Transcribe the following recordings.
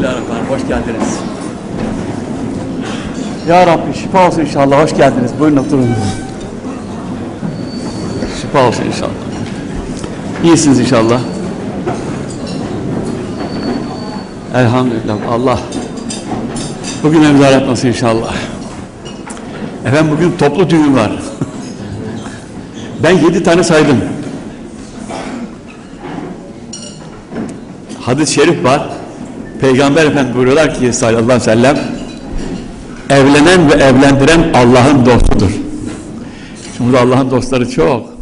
Bismillahirrahmanirrahim. Hoş geldiniz. Ya Rabbi şifa olsun inşallah. Hoş geldiniz. Buyurun oturun. Şifa olsun inşallah. İyisiniz inşallah. Elhamdülillah. Allah bugün emzar etmesin inşallah. Efendim bugün toplu düğün var. ben yedi tane saydım. Hadis-i şerif var. Peygamber Efendimiz buyuruyorlar ki sallallahu aleyhi ve sellem evlenen ve evlendiren Allah'ın dostudur. Şimdi Allah'ın dostları çok.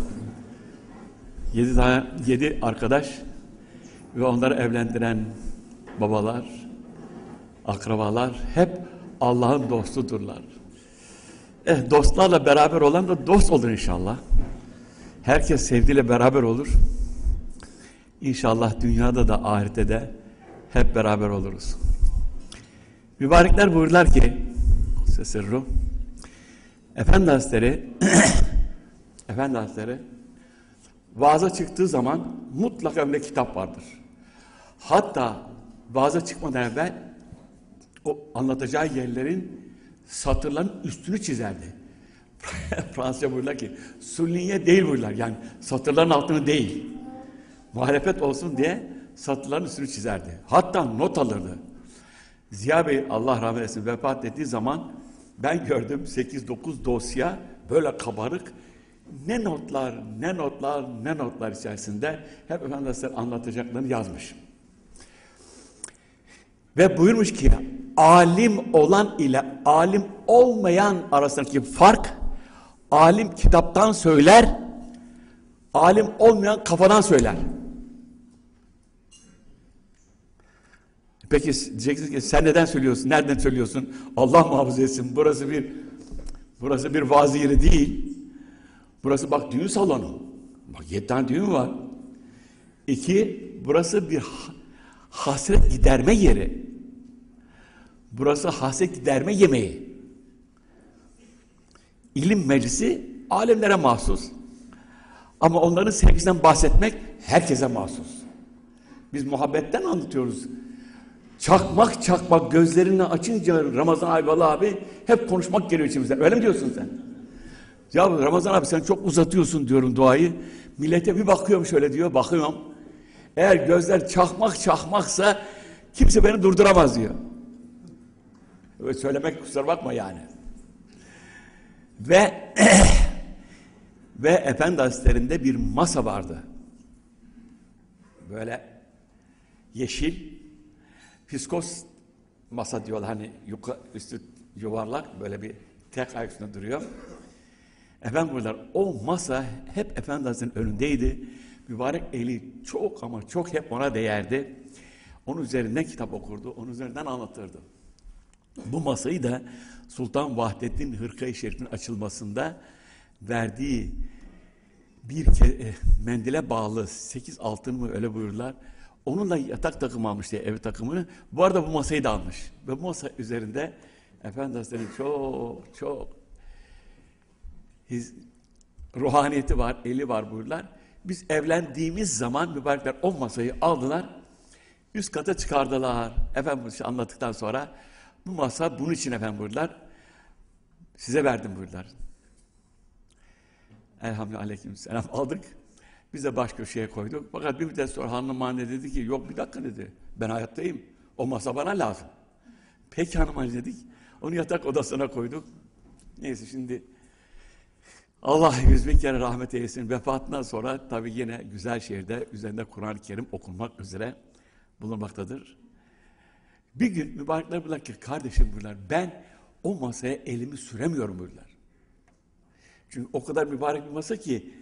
Yedi tane, yedi arkadaş ve onları evlendiren babalar, akrabalar hep Allah'ın dostudurlar. Eh, dostlarla beraber olan da dost olur inşallah. Herkes sevdiğiyle beraber olur. İnşallah dünyada da ahirette de hep beraber oluruz. Mübarekler buyurlar ki sırru Efendi Hazretleri Efendi Hazretleri vaaza çıktığı zaman mutlaka önünde kitap vardır. Hatta vaaza çıkmadan evvel o anlatacağı yerlerin satırların üstünü çizerdi. Fransızca buyurlar ki sunniye değil buyurlar. Yani satırların altını değil. Muhalefet olsun diye satırların üstünü çizerdi. Hatta not alırdı. Ziya Bey Allah rahmet eylesin vefat ettiği zaman ben gördüm 8-9 dosya böyle kabarık ne notlar, ne notlar, ne notlar içerisinde hep Efendimiz anlatacaklarını yazmış. Ve buyurmuş ki alim olan ile alim olmayan arasındaki fark alim kitaptan söyler, alim olmayan kafadan söyler. Peki diyeceksiniz ki sen neden söylüyorsun? Nereden söylüyorsun? Allah muhafaza etsin. Burası bir burası bir vaaz yeri değil. Burası bak düğün salonu. Bak yedi tane düğün var. İki, burası bir hasret giderme yeri. Burası hasret giderme yemeği. İlim meclisi alemlere mahsus. Ama onların sevgisinden bahsetmek herkese mahsus. Biz muhabbetten anlatıyoruz. Çakmak çakmak gözlerini açınca Ramazan Ayvalı abi hep konuşmak geliyor içimizde. Öyle mi diyorsun sen? Ya Ramazan abi sen çok uzatıyorsun diyorum duayı. Millete bir bakıyorum şöyle diyor. Bakıyorum. Eğer gözler çakmak çakmaksa kimse beni durduramaz diyor. Öyle söylemek kusura bakma yani. Ve ve Efendi Hazretleri'nde bir masa vardı. Böyle yeşil Fiskos masa diyorlar hani yuka, üstü yuvarlak böyle bir tek ayak üstünde duruyor. Efendim buralar o masa hep Efendi Hazretleri'nin önündeydi. Mübarek eli çok ama çok hep ona değerdi. Onun üzerinden kitap okurdu, onun üzerinden anlatırdı. Bu masayı da Sultan Vahdettin Hırkayı Şerif'in açılmasında verdiği bir ke, e, mendile bağlı sekiz altın mı öyle buyururlar. Onunla yatak takımı almış diye ev takımını. Bu arada bu masayı da almış. Ve bu masa üzerinde Efendi çok çok his, ruhaniyeti var, eli var buyurlar. Biz evlendiğimiz zaman mübarekler o masayı aldılar. Üst kata çıkardılar. Efendim bunu anlattıktan sonra bu masa bunun için efendim buyurlar. Size verdim buyurlar. Elhamdülillah aleyküm selam aldık. Biz de baş köşeye koyduk. Fakat bir müddet sonra hanım anne dedi ki yok bir dakika dedi. Ben hayattayım. O masa bana lazım. Peki hanım anne dedik. Onu yatak odasına koyduk. Neyse şimdi Allah yüz bin kere rahmet eylesin. Vefatından sonra tabii yine güzel şehirde üzerinde Kur'an-ı Kerim okunmak üzere bulunmaktadır. Bir gün mübarekler buyurlar ki kardeşim buyurlar ben o masaya elimi süremiyorum buyurlar. Çünkü o kadar mübarek bir masa ki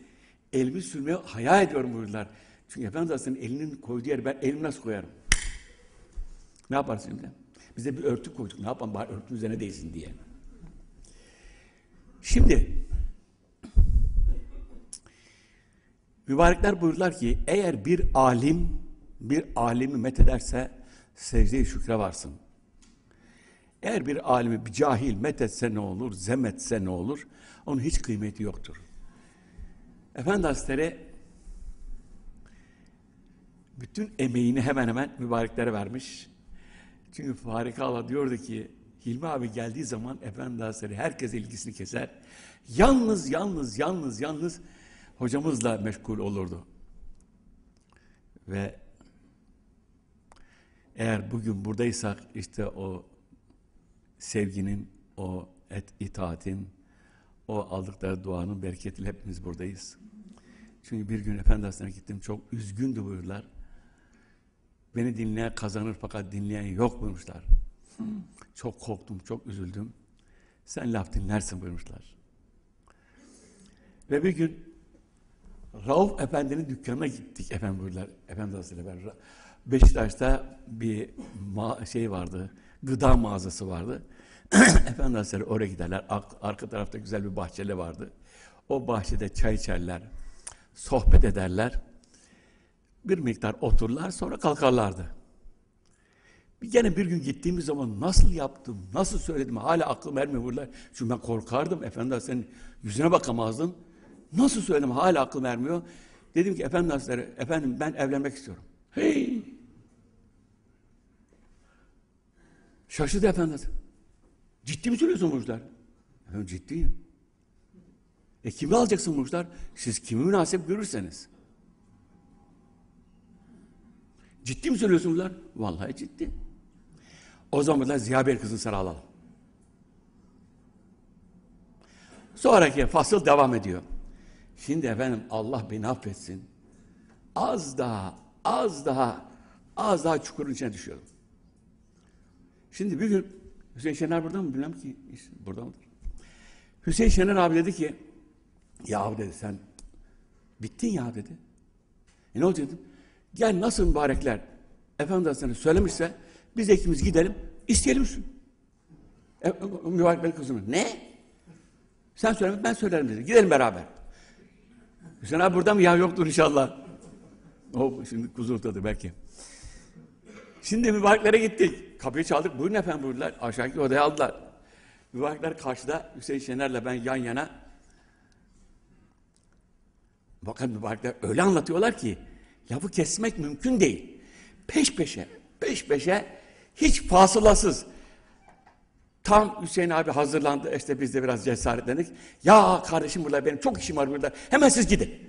elimi sürmeye hayal ediyorum buyurlar. Çünkü Efendimiz Aleyhisselam'ın elinin koyduğu yer ben elimi nasıl koyarım? Ne yaparsın şimdi? Bize bir örtü koyduk. Ne yapalım bari örtünün üzerine değsin diye. Şimdi mübarekler buyurlar ki eğer bir alim bir alimi methederse secde-i şükre varsın. Eğer bir alimi bir cahil methetse ne olur, zemetse ne olur? Onun hiç kıymeti yoktur. Efendi Hazretleri bütün emeğini hemen hemen mübareklere vermiş. Çünkü Farika Allah diyordu ki Hilmi abi geldiği zaman Efendi Hazretleri herkes ilgisini keser. Yalnız, yalnız, yalnız, yalnız hocamızla meşgul olurdu. Ve eğer bugün buradaysak işte o sevginin, o et, itaatin, o aldıkları duanın bereketiyle hepimiz buradayız. Çünkü bir gün Efendi Hazretleri'ne gittim. Çok üzgündü buyurdular. Beni dinleyen kazanır fakat dinleyen yok buyurmuşlar. Çok korktum, çok üzüldüm. Sen laf dinlersin buyurmuşlar. Ve bir gün Rauf Efendi'nin dükkanına gittik efendim buyurdular. Efendi Hazretleri ben Beşiktaş'ta bir şey vardı, gıda mağazası vardı. Efendi oraya giderler. Ar- Arka tarafta güzel bir bahçeli vardı. O bahçede çay içerler, sohbet ederler. Bir miktar otururlar sonra kalkarlardı. Bir gene bir gün gittiğimiz zaman nasıl yaptım, nasıl söyledim hala aklım ermiyor burada. Çünkü ben korkardım. Efendi Hazretleri'nin yüzüne bakamazdım. Nasıl söyledim hala aklım ermiyor. Dedim ki Efendi efendim ben evlenmek istiyorum. Hey! Şaşırdı Efendi. Ciddi mi söylüyorsun Muşlar? Efendim ciddiyim. E kimi alacaksın Muşlar? Siz kimi münasip görürseniz. Ciddi mi söylüyorsun bunlar? Vallahi ciddi. O zaman da Ziya Bey kızını sana alalım. Sonraki fasıl devam ediyor. Şimdi efendim Allah beni affetsin. Az daha, az daha, az daha çukurun içine düşüyorum. Şimdi bir gün Hüseyin Şener burada mı bilmem ki. Burada mıdır? Hüseyin Şener abi dedi ki ya dedi sen bittin ya dedi. E ne olacak dedim. Gel nasıl mübarekler Efendi Hazretleri söylemişse biz ikimiz gidelim isteyelim şunu. E, mübarek benim kızım. Ne? Sen söyleme ben söylerim dedi. Gidelim beraber. Hüseyin abi burada mı? Ya yoktur inşallah. O şimdi kuzurtadı belki. Şimdi mübareklere gittik. Kapıyı çaldık. Buyurun efendim buyurdular. Aşağıdaki odaya aldılar. Mübarekler karşıda. Hüseyin Şener'le ben yan yana. Bakın mübarekler öyle anlatıyorlar ki lafı kesmek mümkün değil. Peş peşe, peş peşe hiç fasılasız. Tam Hüseyin abi hazırlandı. İşte biz de biraz cesaretlendik. Ya kardeşim burada benim çok işim var burada. Hemen siz gidin.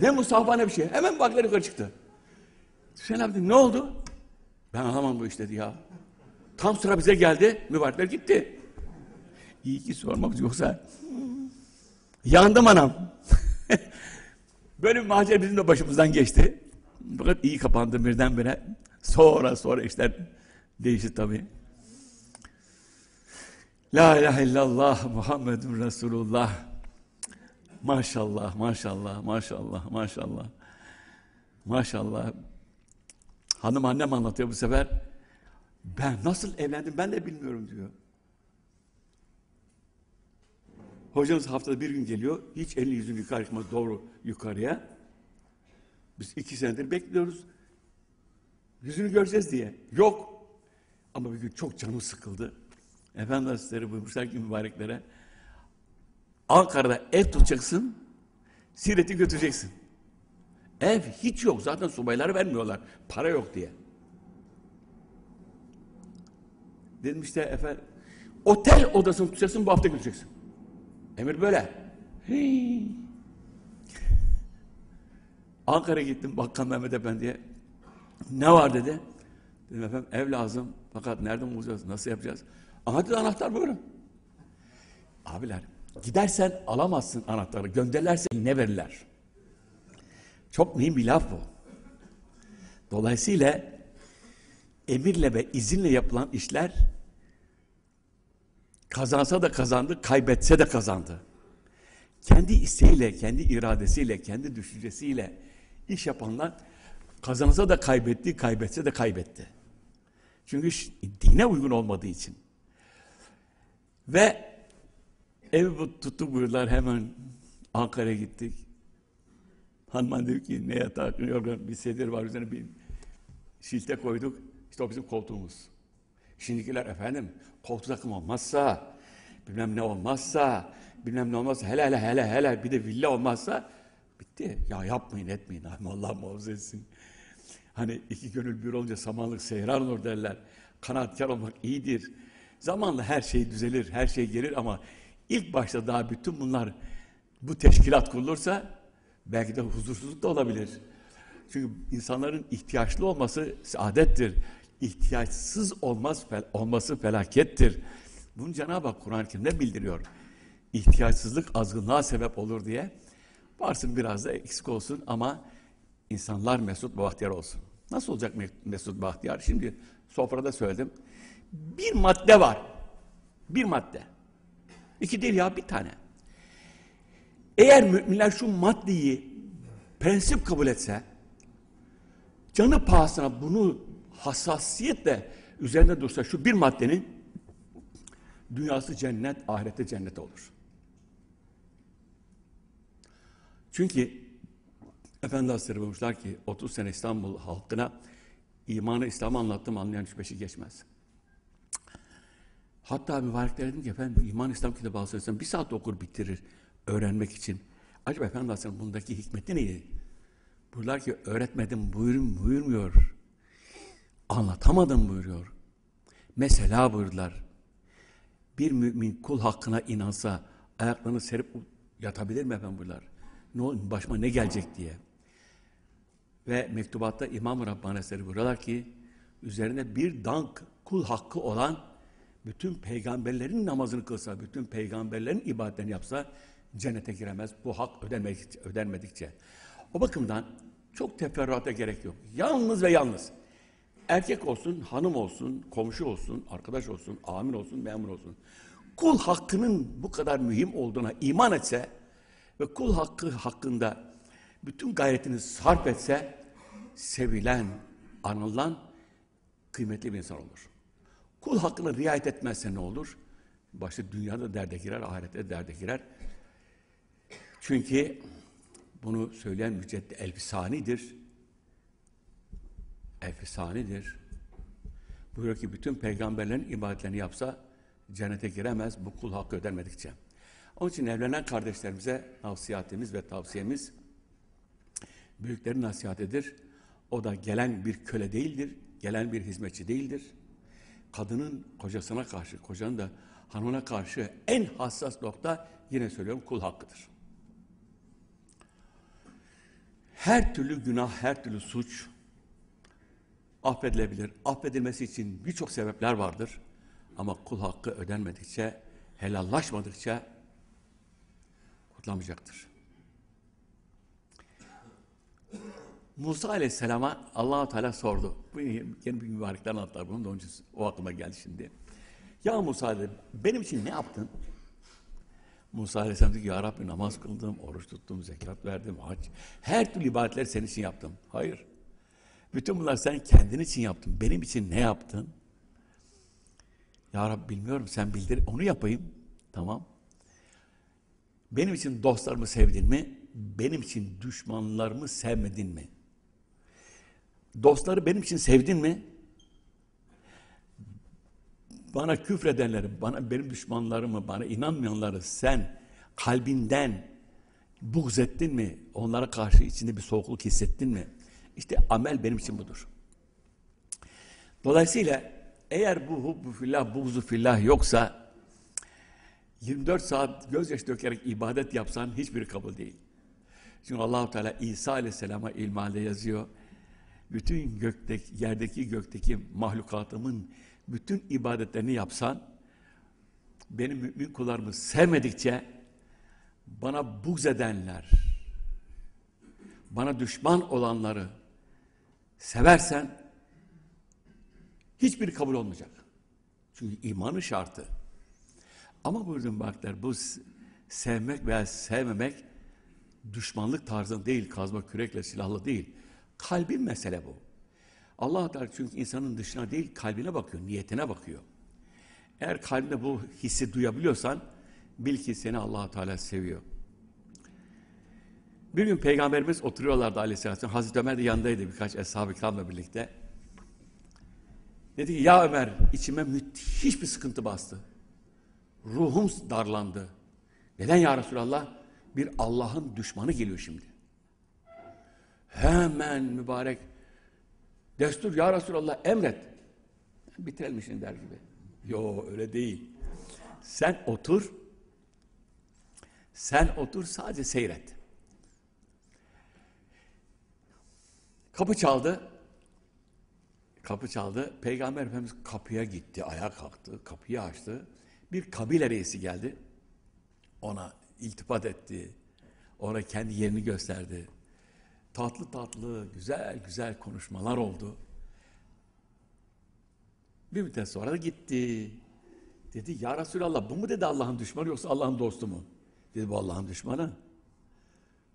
Ne musafa ne bir şey. Hemen bakları yukarı çıktı. Hüseyin abi ne oldu? Ben anlamam bu iş dedi ya. Tam sıra bize geldi. Mübarekler gitti. İyi ki sormak yoksa yandım anam. Böyle bir macera bizim de başımızdan geçti. Fakat iyi kapandı birdenbire. Sonra sonra işler değişti tabii. La ilahe illallah Muhammedun Resulullah. Maşallah, maşallah, maşallah, maşallah. Maşallah. Hanım annem anlatıyor bu sefer. Ben nasıl evlendim ben de bilmiyorum diyor. Hocamız haftada bir gün geliyor. Hiç elini yüzünü yukarı çıkmaz doğru yukarıya. Biz iki senedir bekliyoruz. Yüzünü göreceğiz diye. Yok. Ama bir gün çok canım sıkıldı. Efendi Hazretleri buyurmuşlar ki mübareklere. Ankara'da ev tutacaksın. Siireti götüreceksin. Ev hiç yok. Zaten subayları vermiyorlar. Para yok diye. Dedim işte efendim. Otel odasını tutacaksın bu hafta götüreceksin. Emir böyle. Hii. Ankara'ya gittim Bakkal Mehmet Efendi'ye. Ne var dedi. Dedim efendim ev lazım. Fakat nereden bulacağız? Nasıl yapacağız? Aha dedi anahtar buyurun. Abiler gidersen alamazsın anahtarı. Gönderlerse ne verirler? Çok mühim bir laf bu. Dolayısıyla emirle ve izinle yapılan işler kazansa da kazandı, kaybetse de kazandı. Kendi isteğiyle, kendi iradesiyle, kendi düşüncesiyle iş yapanlar kazansa da kaybetti, kaybetse de kaybetti. Çünkü dine uygun olmadığı için. Ve evi tuttuk buyurdular hemen Ankara'ya gittik. Hanıman diyor ki ne yatağı, yorgan, bir sedir var üzerine bir şilte koyduk. İşte o bizim koltuğumuz. Şimdikiler efendim koltuk takım olmazsa, bilmem ne olmazsa, bilmem ne olmazsa, hele hele hele hele bir de villa olmazsa Diye, ya yapmayın etmeyin Allah muhafaza etsin. Hani iki gönül bir olunca samanlık seyran olur derler. Kanaatkar olmak iyidir. Zamanla her şey düzelir, her şey gelir ama ilk başta daha bütün bunlar bu teşkilat kurulursa belki de huzursuzluk da olabilir. Çünkü insanların ihtiyaçlı olması saadettir. İhtiyaçsız olmaz, olması felakettir. Bunu Cenab-ı Hak Kur'an-ı Kerim'de bildiriyor. İhtiyaçsızlık azgınlığa sebep olur diye. Varsın biraz da eksik olsun ama insanlar mesut bahtiyar olsun. Nasıl olacak mesut bahtiyar? Şimdi sofrada söyledim. Bir madde var. Bir madde. İki değil ya bir tane. Eğer müminler şu maddeyi prensip kabul etse, canı pahasına bunu hassasiyetle üzerinde dursa şu bir maddenin dünyası cennet, ahirette cennet olur. Çünkü Efendi Hazretleri buyurmuşlar ki 30 sene İstanbul halkına imanı İslam'ı anlattım anlayan üç beşi geçmez. Hatta mübarekler dedim ki efendim iman İslam kitabı alsaysan bir saat okur bitirir öğrenmek için. Acaba Efendi Hazretleri bundaki hikmeti neydi? Buyurlar ki öğretmedim buyurun buyurmuyor. Anlatamadım buyuruyor. Mesela buyurdular. Bir mümin kul hakkına inansa ayaklarını serip yatabilir mi efendim buyurlar. Ne, başıma ne gelecek diye. Ve mektubatta İmam-ı Rabbani Eseri buyuruyorlar ki üzerine bir dank kul hakkı olan bütün peygamberlerin namazını kılsa, bütün peygamberlerin ibadetlerini yapsa cennete giremez. Bu hak ödenmedikçe. ödenmedikçe. O bakımdan çok teferruata gerek yok. Yalnız ve yalnız. Erkek olsun, hanım olsun, komşu olsun, arkadaş olsun, amir olsun, memur olsun. Kul hakkının bu kadar mühim olduğuna iman etse ve kul hakkı hakkında bütün gayretini sarf etse sevilen, anılan kıymetli bir insan olur. Kul hakkını riayet etmezse ne olur? Başta dünyada derde girer, ahirette derde girer. Çünkü bunu söyleyen müceddi elbisanidir. Elbisanidir. Buyuruyor ki bütün peygamberlerin ibadetlerini yapsa cennete giremez bu kul hakkı ödenmedikçe. Onun için evlenen kardeşlerimize nasihatimiz ve tavsiyemiz büyüklerin nasihatidir. O da gelen bir köle değildir, gelen bir hizmetçi değildir. Kadının kocasına karşı, kocanın da hanımına karşı en hassas nokta yine söylüyorum kul hakkıdır. Her türlü günah, her türlü suç affedilebilir. Affedilmesi için birçok sebepler vardır. Ama kul hakkı ödenmedikçe, helallaşmadıkça kurtulamayacaktır. Musa Aleyhisselam'a allah Teala sordu. Bu yeni bir mübarekler anlattılar bunu da onun için o aklıma geldi şimdi. Ya Musa dedi, benim için ne yaptın? Musa Aleyhisselam dedi ki, Ya Rabbi namaz kıldım, oruç tuttum, zekat verdim, hac. Her türlü ibadetleri senin için yaptım. Hayır. Bütün bunlar sen kendin için yaptın. Benim için ne yaptın? Ya Rabbi bilmiyorum sen bildir, onu yapayım. Tamam. Benim için dostlarımı sevdin mi? Benim için düşmanlarımı sevmedin mi? Dostları benim için sevdin mi? Bana küfredenleri, bana benim düşmanlarımı, bana inanmayanları sen kalbinden buğz ettin mi? Onlara karşı içinde bir soğukluk hissettin mi? İşte amel benim için budur. Dolayısıyla eğer bu hubbu fillah, buğzu fillah yoksa 24 saat gözyaşı dökerek ibadet yapsan hiçbiri kabul değil. Çünkü Allahu Teala İsa Aleyhisselam'a ilmalde yazıyor. Bütün gökteki, yerdeki gökteki mahlukatımın bütün ibadetlerini yapsan, benim mümin kullarımı sevmedikçe bana bugz edenler, bana düşman olanları seversen hiçbir kabul olmayacak. Çünkü imanı şartı. Ama buyurdum baklar bu sevmek veya sevmemek düşmanlık tarzında değil, kazma kürekle, silahla değil. Kalbin mesele bu. Allah Teala çünkü insanın dışına değil kalbine bakıyor, niyetine bakıyor. Eğer kalbinde bu hissi duyabiliyorsan bil ki seni Allah Teala seviyor. Bir gün peygamberimiz oturuyorlardı aleyhisselam. Hazreti Ömer de yanındaydı birkaç eshab-ı birlikte. Dedi ki ya Ömer içime müthiş bir sıkıntı bastı. Ruhum darlandı. Neden ya Resulallah? Bir Allah'ın düşmanı geliyor şimdi. Hemen mübarek destur ya Resulallah emret. Bitirelim işini der gibi. Yo öyle değil. Sen otur. Sen otur sadece seyret. Kapı çaldı. Kapı çaldı. Peygamber Efendimiz kapıya gitti, ayağa kalktı, kapıyı açtı. Bir kabile reisi geldi. Ona iltifat etti. Ona kendi yerini gösterdi. Tatlı tatlı, güzel güzel konuşmalar oldu. Bir müddet sonra da gitti. Dedi ya Resulallah bu mu dedi Allah'ın düşmanı yoksa Allah'ın dostu mu? Dedi bu Allah'ın düşmanı.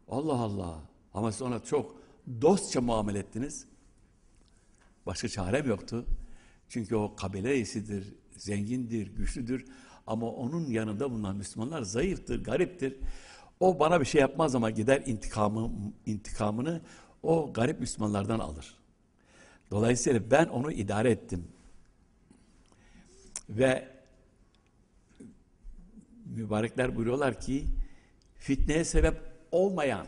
Allah Allah. Ama sonra çok dostça muamele ettiniz. Başka çarem yoktu. Çünkü o kabile reisidir, zengindir, güçlüdür. Ama onun yanında bulunan Müslümanlar zayıftır, gariptir. O bana bir şey yapmaz ama gider intikamı, intikamını o garip Müslümanlardan alır. Dolayısıyla ben onu idare ettim. Ve mübarekler buyuruyorlar ki fitneye sebep olmayan,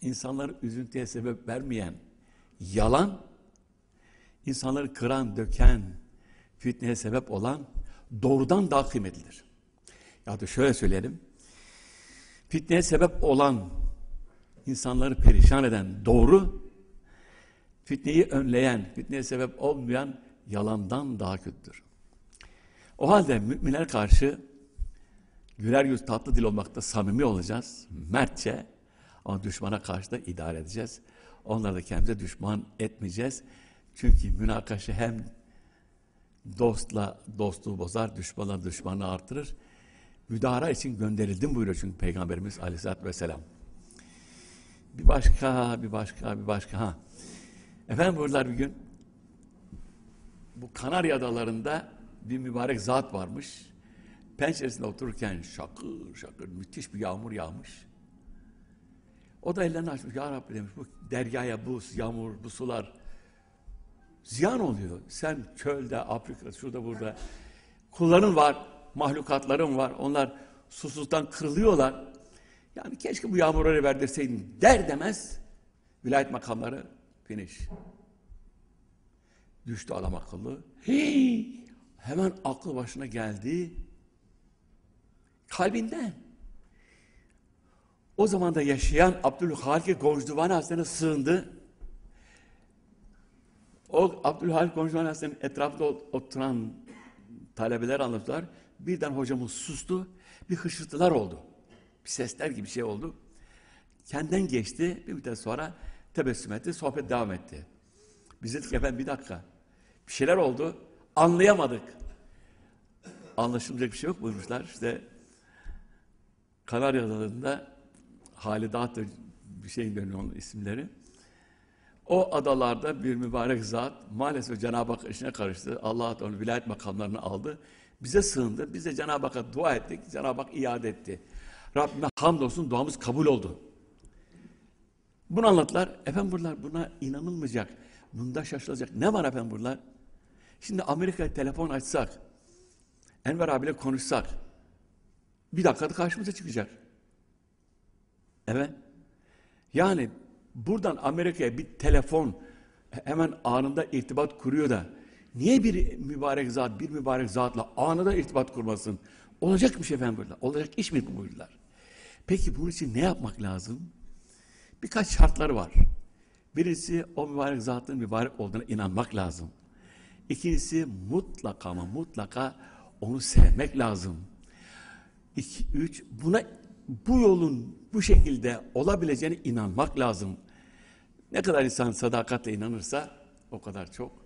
insanları üzüntüye sebep vermeyen yalan, insanları kıran, döken, fitneye sebep olan doğrudan daha kıymetlidir. Ya da şöyle söyleyelim, fitneye sebep olan, insanları perişan eden doğru, fitneyi önleyen, fitneye sebep olmayan yalandan daha kötüdür. O halde müminler karşı güler yüz tatlı dil olmakta samimi olacağız, mertçe ama düşmana karşı da idare edeceğiz. Onları da kendimize düşman etmeyeceğiz. Çünkü münakaşa hem dostla dostluğu bozar, düşmanla düşmanı artırır. Müdahara için gönderildim buyuruyor çünkü Peygamberimiz Aleyhisselatü Vesselam. Bir başka, bir başka, bir başka. Ha. Efendim buyurlar bir gün bu Kanarya Adalarında bir mübarek zat varmış. Penceresinde otururken şakır şakır müthiş bir yağmur yağmış. O da ellerini açmış. Ya Rabbi demiş bu deryaya bu yağmur, bu sular ziyan oluyor. Sen çölde, Afrika, şurada burada kulların var, mahlukatların var. Onlar susuzdan kırılıyorlar. Yani keşke bu yağmurları verdirseydin der demez vilayet makamları finish. Düştü adam akıllı. Hii! Hemen aklı başına geldi. Kalbinden. O zaman da yaşayan Abdülhalik Gocduvani Hazretleri'ne sığındı. O Abdülhalik Gocduvani Hazretleri'nin etrafında oturan talebeler anlattılar. Birden hocamız sustu. Bir hışırtılar oldu. Bir sesler gibi şey oldu. Kendinden geçti. Bir müddet sonra tebessüm etti. Sohbet devam etti. Biz dedik efendim bir dakika. Bir şeyler oldu. Anlayamadık. Anlaşılacak bir şey yok buyurmuşlar. İşte Kanarya Adaları'nda Halidat bir şey dönüyor onun isimleri. O adalarda bir mübarek zat maalesef Cenab-ı Hak işine karıştı. Allah onu vilayet makamlarını aldı. Bize sığındı. Biz de Cenab-ı Hak'a dua ettik. Cenab-ı Hak iade etti. Rabbime hamdolsun duamız kabul oldu. Bunu anlattılar. Efendim buralar buna inanılmayacak. Bunda şaşılacak. Ne var efendim buralar? Şimdi Amerika'ya telefon açsak, Enver abiyle konuşsak, bir dakikada karşımıza çıkacak. Evet. Yani buradan Amerika'ya bir telefon hemen anında irtibat kuruyor da niye bir mübarek zat, bir mübarek zatla anında irtibat kurmasın? Olacakmış efendim burada. Olacak iş mi bu buyurdular. Peki bunun için ne yapmak lazım? Birkaç şartları var. Birisi o mübarek zatın mübarek olduğuna inanmak lazım. İkincisi mutlaka ama mutlaka onu sevmek lazım. İki, üç, buna bu yolun bu şekilde olabileceğine inanmak lazım. Ne kadar insan sadakatle inanırsa o kadar çok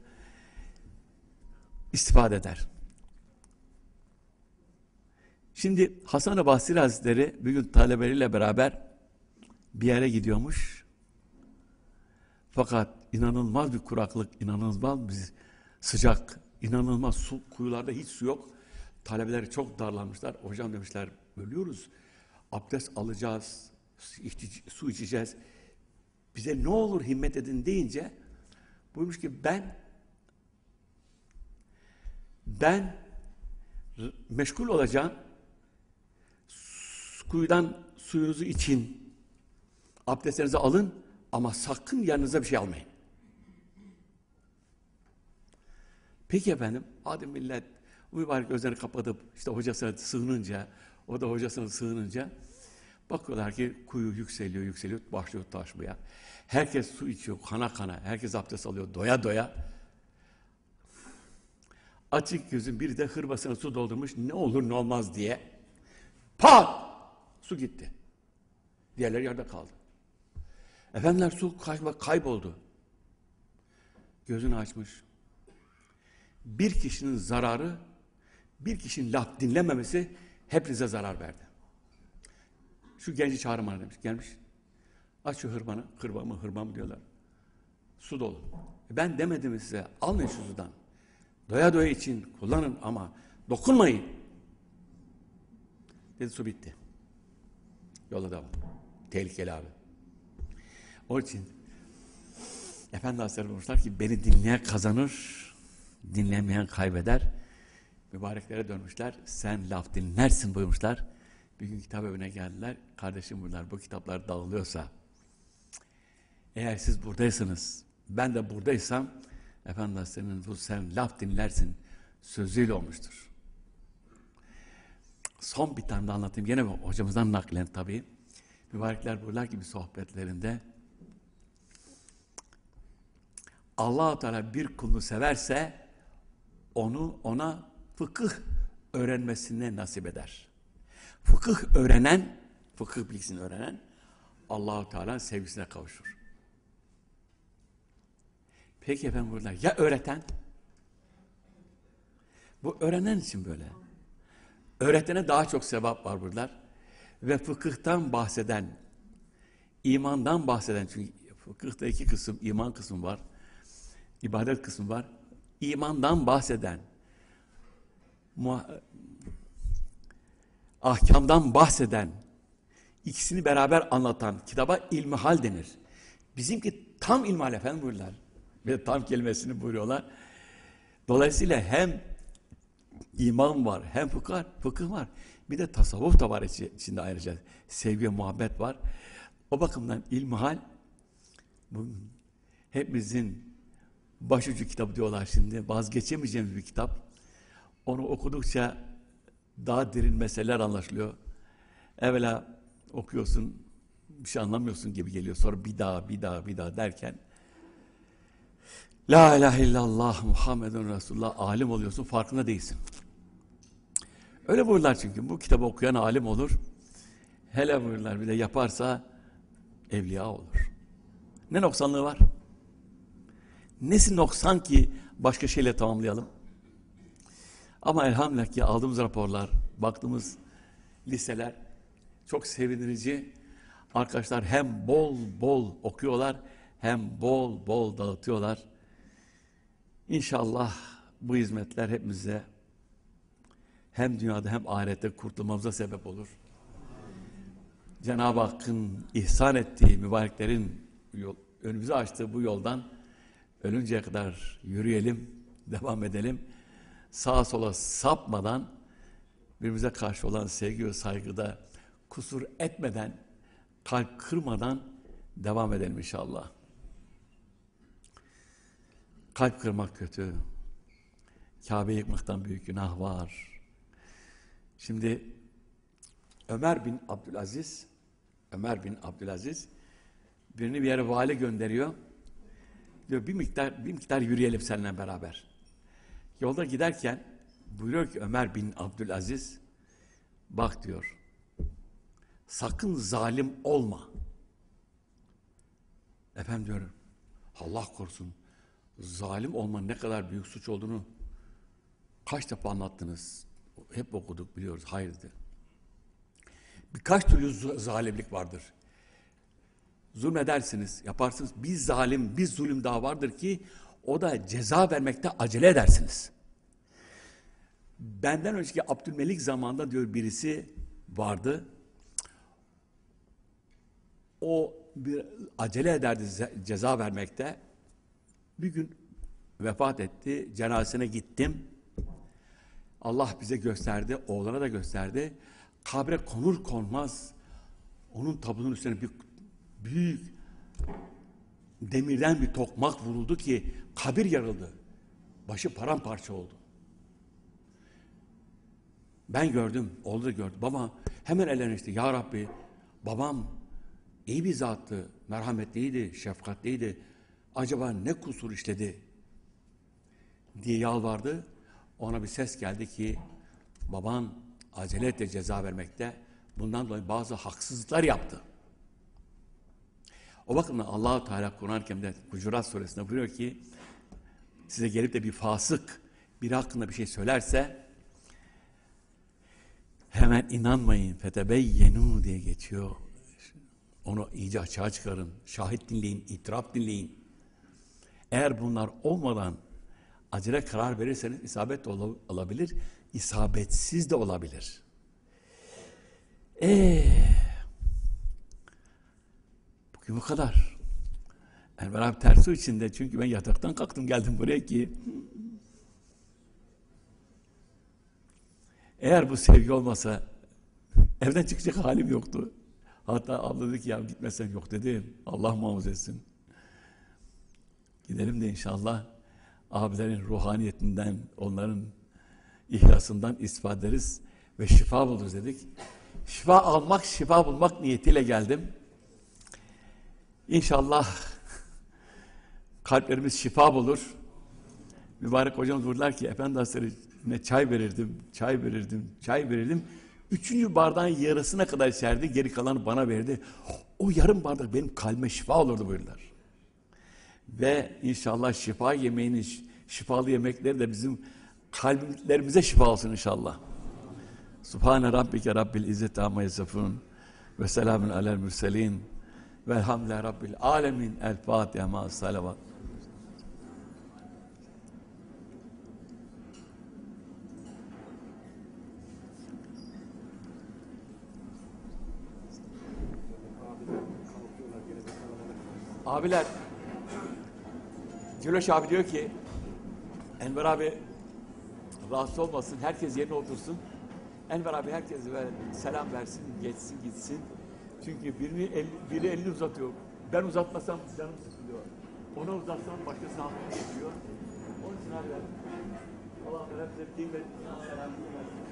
istifade eder. Şimdi Hasan-ı Basri Hazretleri bir gün talebeleriyle beraber bir yere gidiyormuş. Fakat inanılmaz bir kuraklık, inanılmaz bir sıcak, inanılmaz su, kuyularda hiç su yok. Talebeler çok darlanmışlar. Hocam demişler, ölüyoruz. Abdest alacağız, su içeceğiz. Bize ne olur himmet edin deyince buymuş ki ben ben meşgul olacağım. Kuyudan suyunuzu için abdestlerinizi alın. ama sakın yanınıza bir şey almayın. Peki efendim, hadi millet mübarek gözlerini kapatıp işte hocasına sığınınca, o da hocasına sığınınca bakıyorlar ki kuyu yükseliyor, yükseliyor, başlıyor taşmaya. Herkes su içiyor, kana kana, herkes abdest alıyor, doya doya. Açık gözün biri de hırbasına su doldurmuş, ne olur ne olmaz diye. Pat! Su gitti. Diğerleri yerde kaldı. Efendiler su kay- kayboldu. Gözünü açmış. Bir kişinin zararı, bir kişinin laf dinlememesi hepinize zarar verdi. Şu genci çağırın bana demiş. Gelmiş. Aç şu hırbanı. Hırba mı hırba mı diyorlar. Su dolu. E Ben demedim size almayın şu sudan. Doya doya için kullanın ama dokunmayın. Dedi su bitti. Yola devam. Tehlikeli abi. Onun için Efendi Hazretleri buyurmuşlar ki beni dinleyen kazanır, dinlemeyen kaybeder. Mübareklere dönmüşler. Sen laf dinlersin buyurmuşlar. Bir gün kitap evine geldiler. Kardeşim bunlar bu kitaplar dağılıyorsa eğer siz buradaysanız ben de buradaysam Efendi Hazretleri'nin bu sen laf dinlersin sözüyle olmuştur. Son bir tane de anlatayım. Yine hocamızdan naklen tabii. Mübarekler buralar gibi sohbetlerinde allah Teala bir kulunu severse onu ona fıkıh öğrenmesine nasip eder. Fıkıh öğrenen, fıkıh bilgisini öğrenen Allahu Teala sevgisine kavuşur. Peki efendim burada ya öğreten? Bu öğrenen için böyle. Öğretene daha çok sevap var buralar. Ve fıkıhtan bahseden, imandan bahseden, çünkü fıkıhta iki kısım, iman kısmı var, ibadet kısmı var. İmandan bahseden, ahkamdan bahseden, ikisini beraber anlatan kitaba ilmihal denir. Bizimki tam ilmihal efendim buyurlar. Ve tam kelimesini buyuruyorlar. Dolayısıyla hem iman var, hem fıkıh, fıkıh var. Bir de tasavvuf da var içinde ayrıca. Sevgi, muhabbet var. O bakımdan ilmihal bu hepimizin başucu kitabı diyorlar şimdi. Vazgeçemeyeceğimiz bir kitap. Onu okudukça daha derin meseleler anlaşılıyor. Evvela okuyorsun, bir şey anlamıyorsun gibi geliyor. Sonra bir daha, bir daha, bir daha derken La ilahe illallah Muhammedun Resulullah alim oluyorsun, farkında değilsin. Öyle buyurlar çünkü. Bu kitabı okuyan alim olur. Hele buyurlar bir de yaparsa evliya olur. Ne noksanlığı var? Nesi noksan ki başka şeyle tamamlayalım? Ama elhamdülillah ki aldığımız raporlar, baktığımız listeler çok sevindirici. Arkadaşlar hem bol bol okuyorlar hem bol bol dağıtıyorlar. İnşallah bu hizmetler hepimize hem dünyada hem ahirette kurtulmamıza sebep olur. Cenab-ı Hakk'ın ihsan ettiği mübareklerin yol, önümüze açtığı bu yoldan ölünceye kadar yürüyelim, devam edelim. Sağa sola sapmadan birbirimize karşı olan sevgi ve saygıda kusur etmeden, kalp kırmadan devam edelim inşallah. Kalp kırmak kötü. Kabe yıkmaktan büyük günah var. Şimdi Ömer bin Abdülaziz Ömer bin Abdülaziz birini bir yere vali gönderiyor. Diyor bir miktar bir miktar yürüyelim seninle beraber. Yolda giderken buyuruyor ki Ömer bin Abdülaziz bak diyor sakın zalim olma. Efendim diyorum Allah korusun zalim olma ne kadar büyük suç olduğunu kaç defa anlattınız. Hep okuduk biliyoruz. Hayırdır. Birkaç türlü zalimlik vardır. Zulmedersiniz, yaparsınız. Bir zalim, bir zulüm daha vardır ki o da ceza vermekte acele edersiniz. Benden önceki Abdülmelik zamanında diyor birisi vardı. O bir acele ederdi ceza vermekte. Bir gün vefat etti. Cenazesine gittim. Allah bize gösterdi, oğlana da gösterdi. Kabre konur konmaz onun tabunun üstüne bir büyük demirden bir tokmak vuruldu ki kabir yarıldı. Başı paramparça oldu. Ben gördüm, oldu da gördüm. Baba hemen ellerine işte ya Rabbi babam iyi bir zattı, merhametliydi, şefkatliydi. Acaba ne kusur işledi diye yalvardı. Ona bir ses geldi ki baban aceletle ceza vermekte. Bundan dolayı bazı haksızlıklar yaptı. O bakımdan Allahu Teala Kur'an-ı Kerim'de Hucurat suresinde buyuruyor ki size gelip de bir fasık biri hakkında bir şey söylerse hemen inanmayın fetebeyyenu diye geçiyor. Onu iyice açığa çıkarın. Şahit dinleyin, itiraf dinleyin. Eğer bunlar olmadan acele karar verirseniz isabet de ola- olabilir, isabetsiz de olabilir. Eee Bugün bu kadar. Enver abi tersi içinde çünkü ben yataktan kalktım geldim buraya ki eğer bu sevgi olmasa evden çıkacak halim yoktu. Hatta abla dedi ki ya gitmesen yok dedim. Allah muhafaza etsin. Gidelim de inşallah abilerin ruhaniyetinden, onların ihlasından istifade ederiz ve şifa buluruz dedik. Şifa almak, şifa bulmak niyetiyle geldim. İnşallah kalplerimiz şifa bulur. Mübarek hocamız vurdular ki Efendi Hazretleri'ne çay verirdim, çay verirdim, çay verirdim. Üçüncü bardağın yarısına kadar içerdi, geri kalanı bana verdi. O yarım bardak benim kalbime şifa olurdu buyurdular. Ve inşallah şifa yemeğinin, şifalı yemekleri de bizim kalplerimize şifa olsun inşallah. Subhane Rabbike Rabbil İzzeti Amma Yasafun ve selamun alel mürselin velhamdülillahi Rabbil Alemin El Fatiha ma salavat. Abiler Güloş abi diyor ki Enver abi rahatsız olmasın, herkes yerine otursun. Enver abi herkese ver, selam versin, geçsin gitsin. Çünkü birini el, biri elini uzatıyor. Ben uzatmasam canım sıkılıyor. Ona uzatsam başkasına hakkı geçiyor. Onun için abi Allah hepsine ve selam versin.